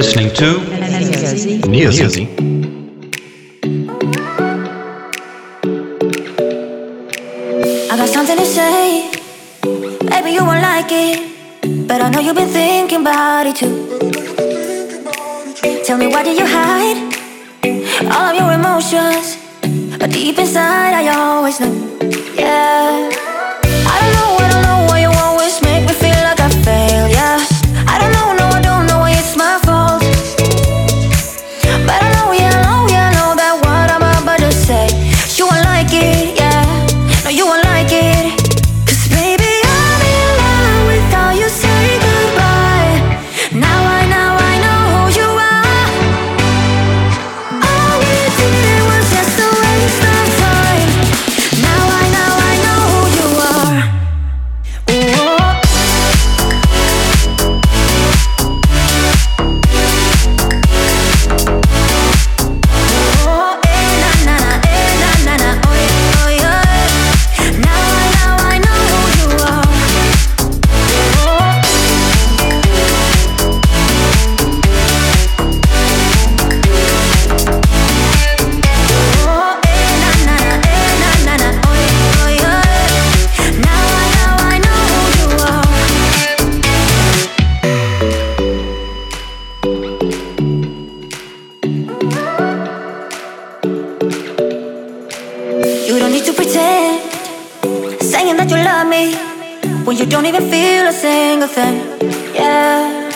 listening to Neazy. saying that you love me when you don't even feel a single thing. Yeah,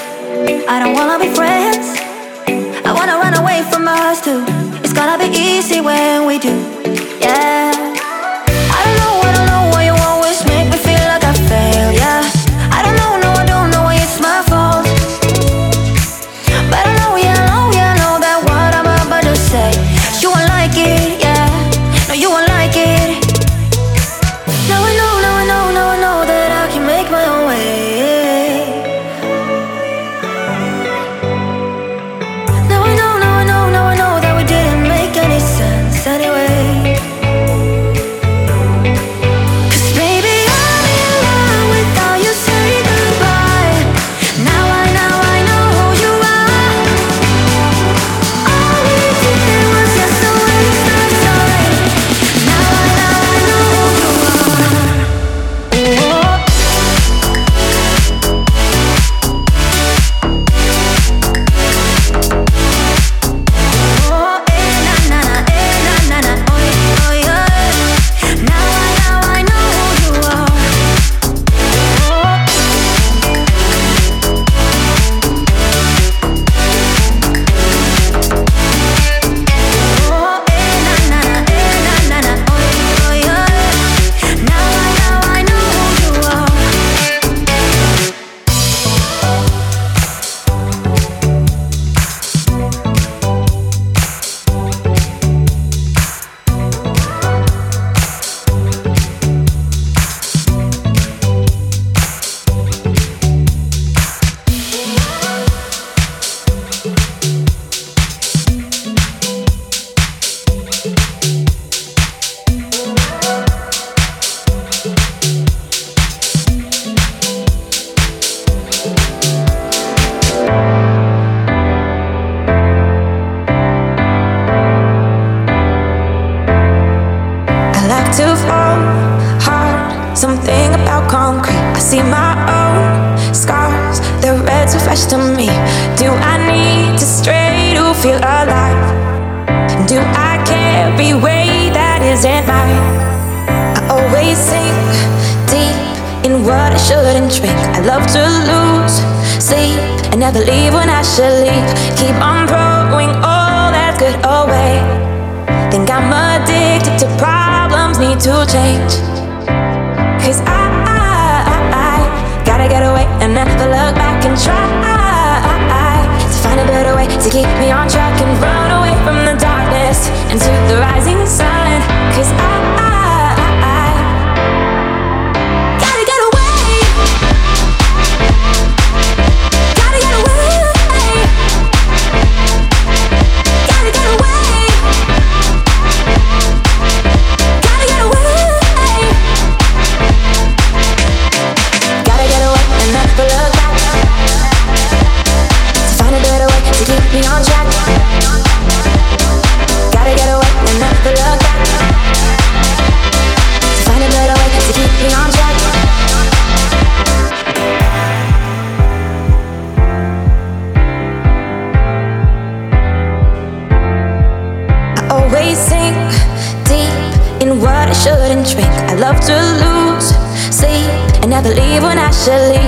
I don't wanna be friends. I wanna run away from us too. It's gonna be easy when we do. Yeah. Believe when I should leave. Keep on throwing all that good away. Think I'm addicted to problems, need to change. Cause I, I, I gotta get away and never look back and try to find a better way to keep me on track and run away from the darkness into the rising sun. Cause I leave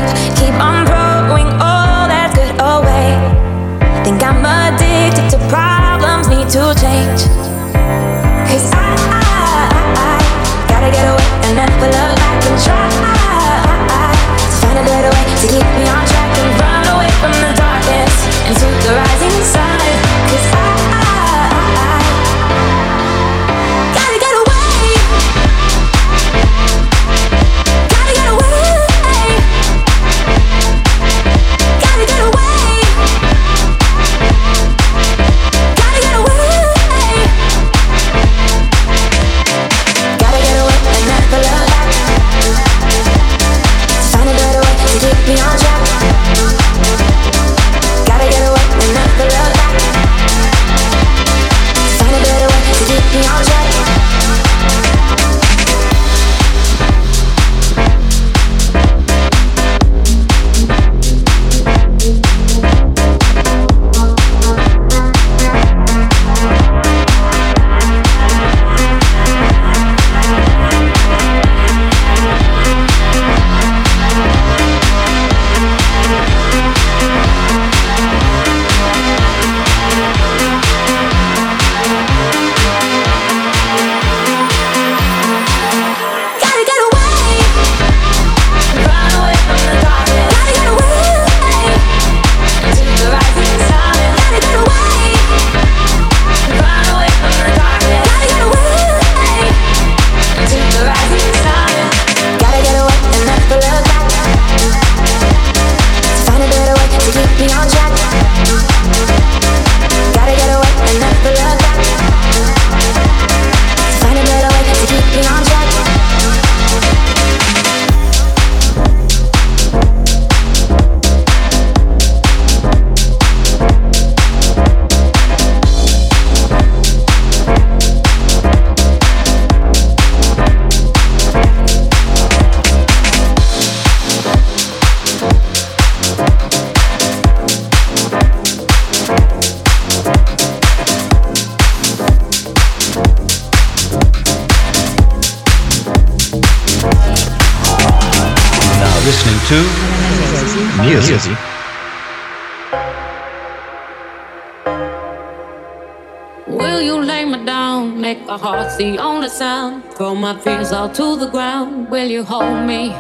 my heart the only sound? Throw my fears all to the ground. Will you hold me?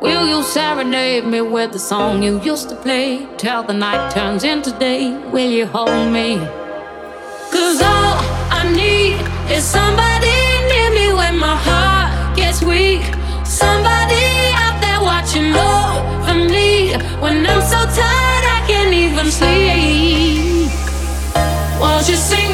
Will you serenade me with the song you used to play till the night turns into day? Will you hold me? Cause all I need is somebody near me when my heart gets weak. Somebody watching over me when I'm so tired I can't even sleep. Won't you sing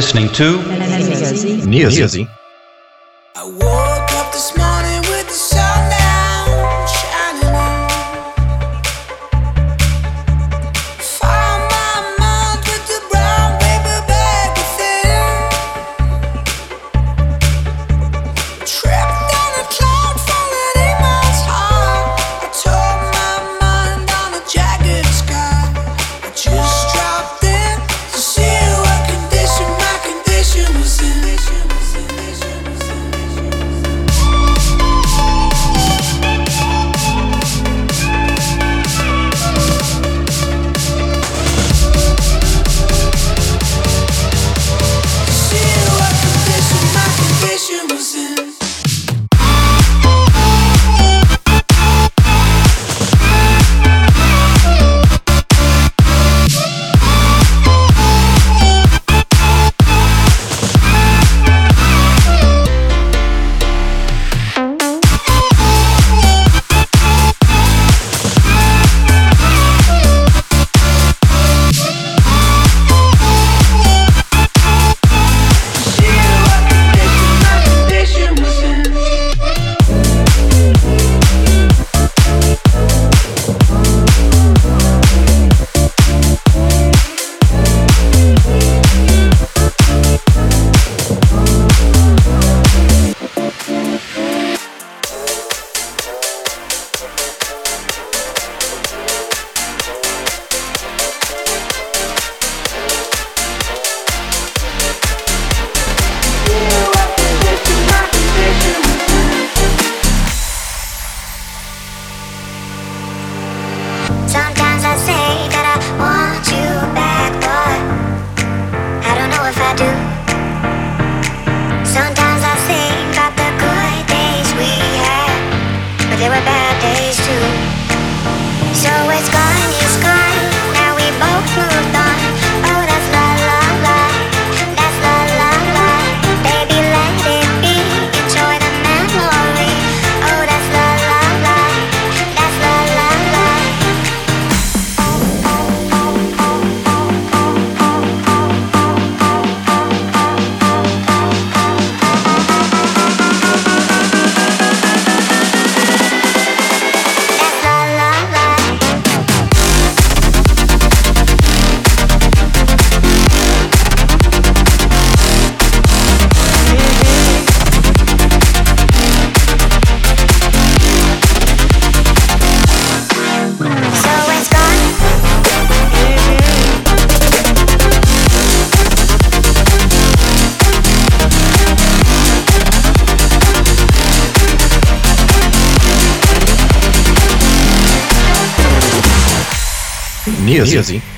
listening to Neo Neo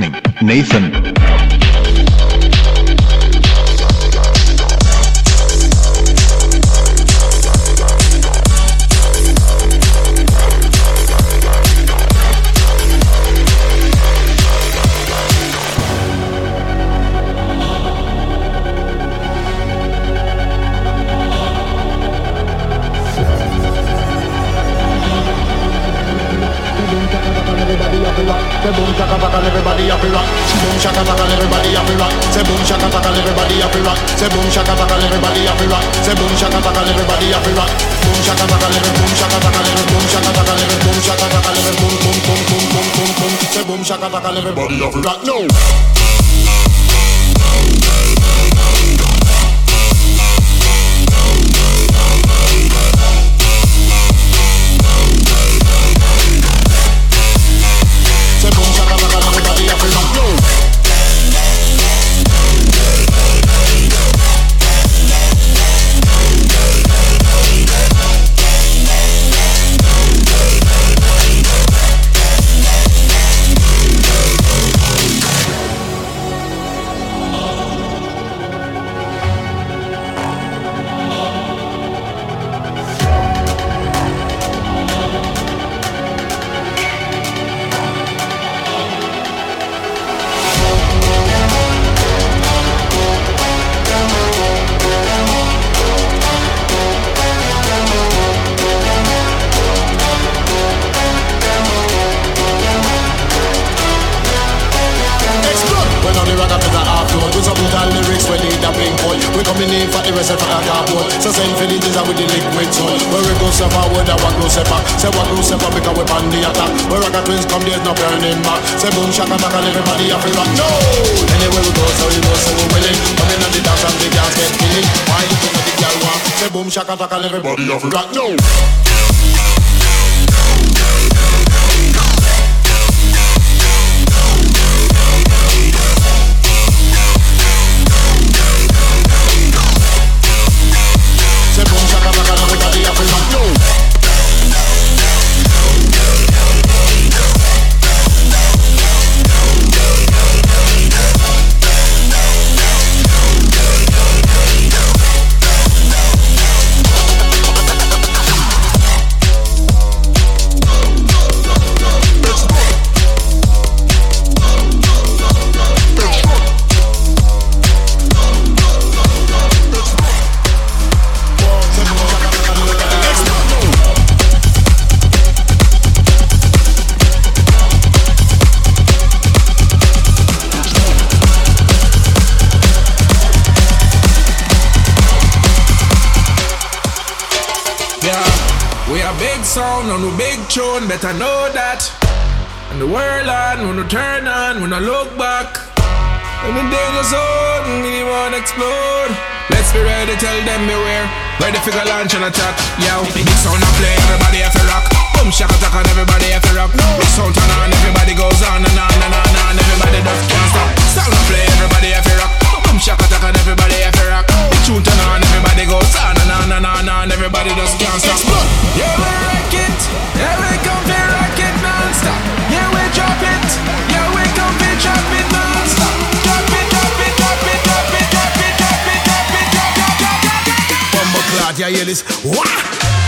listening, Nathan. In the danger zone, we wanna explode. Let's be ready, tell them beware. Ready for the launch and attack. Yo, big sound I play, everybody have to rock. Boom, shaka attack and everybody have to rock. Big sound turn on, everybody goes on and on and on and everybody just can't stop. Sound I play, everybody have to rock. Boom, shaka attack and everybody have to rock. The tune turn on, everybody goes on and on and on and everybody just can't stop. Yeah, we wreck it. Yeah, we come here non-stop. Yeah, we drop it. Yeah, we come we drop it e aí eles. Uá!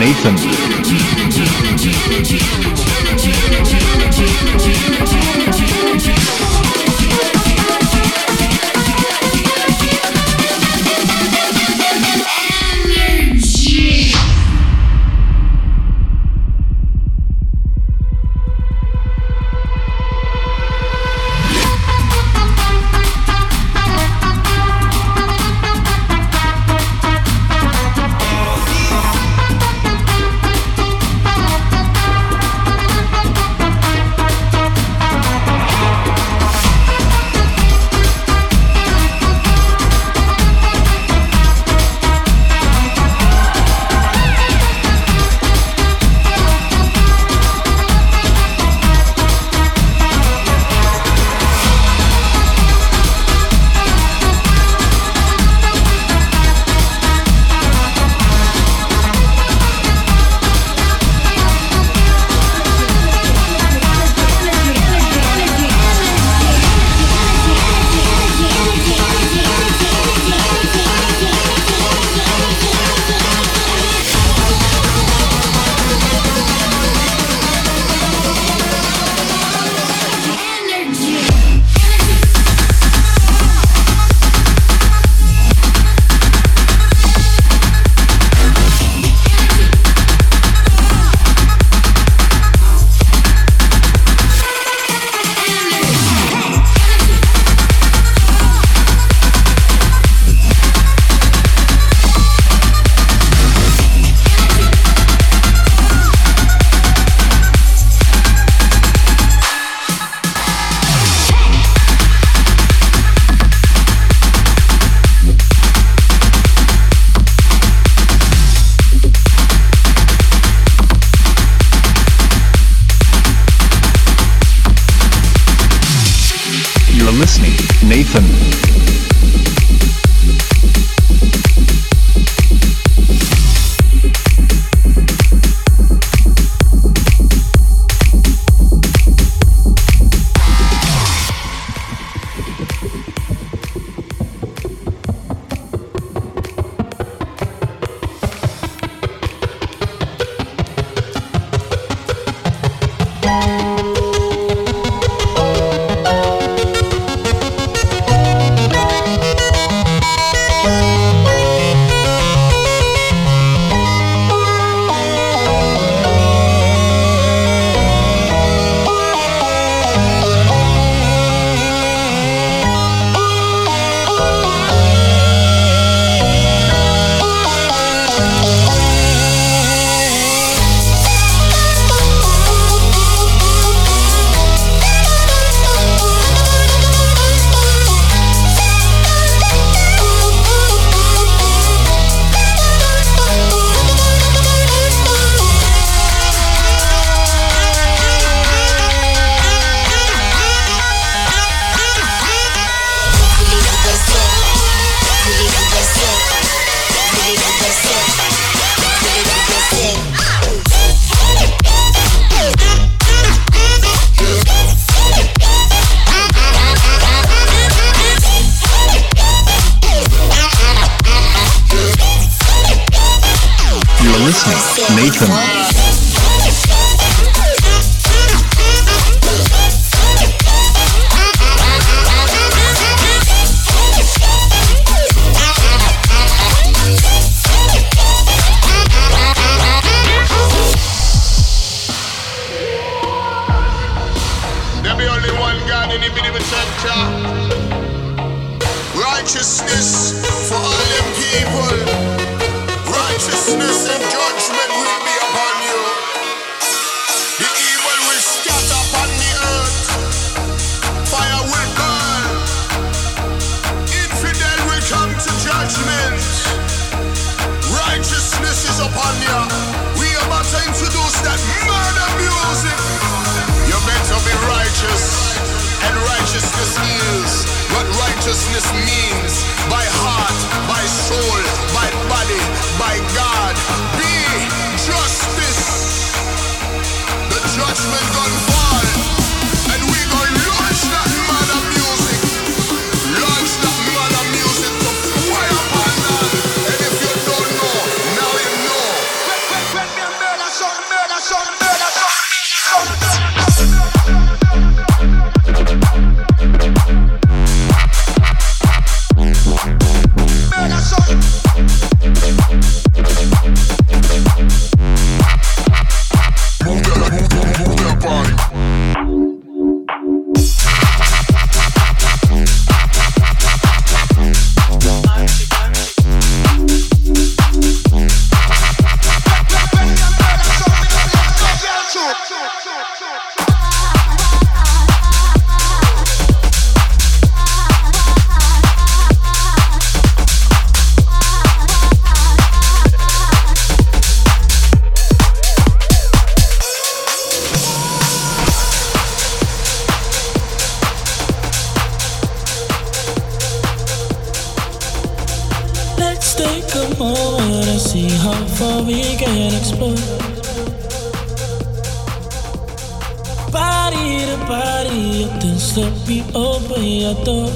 Nathan. take a moment and see how far we can explore. Body to body, at this step we open your door.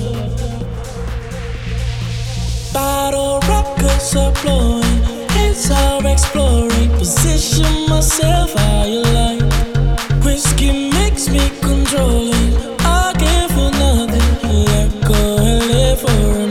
Bottle rockets are blowing, it's our exploring. Position myself how you like. Whiskey makes me controlling. I can't for nothing. Let go and live for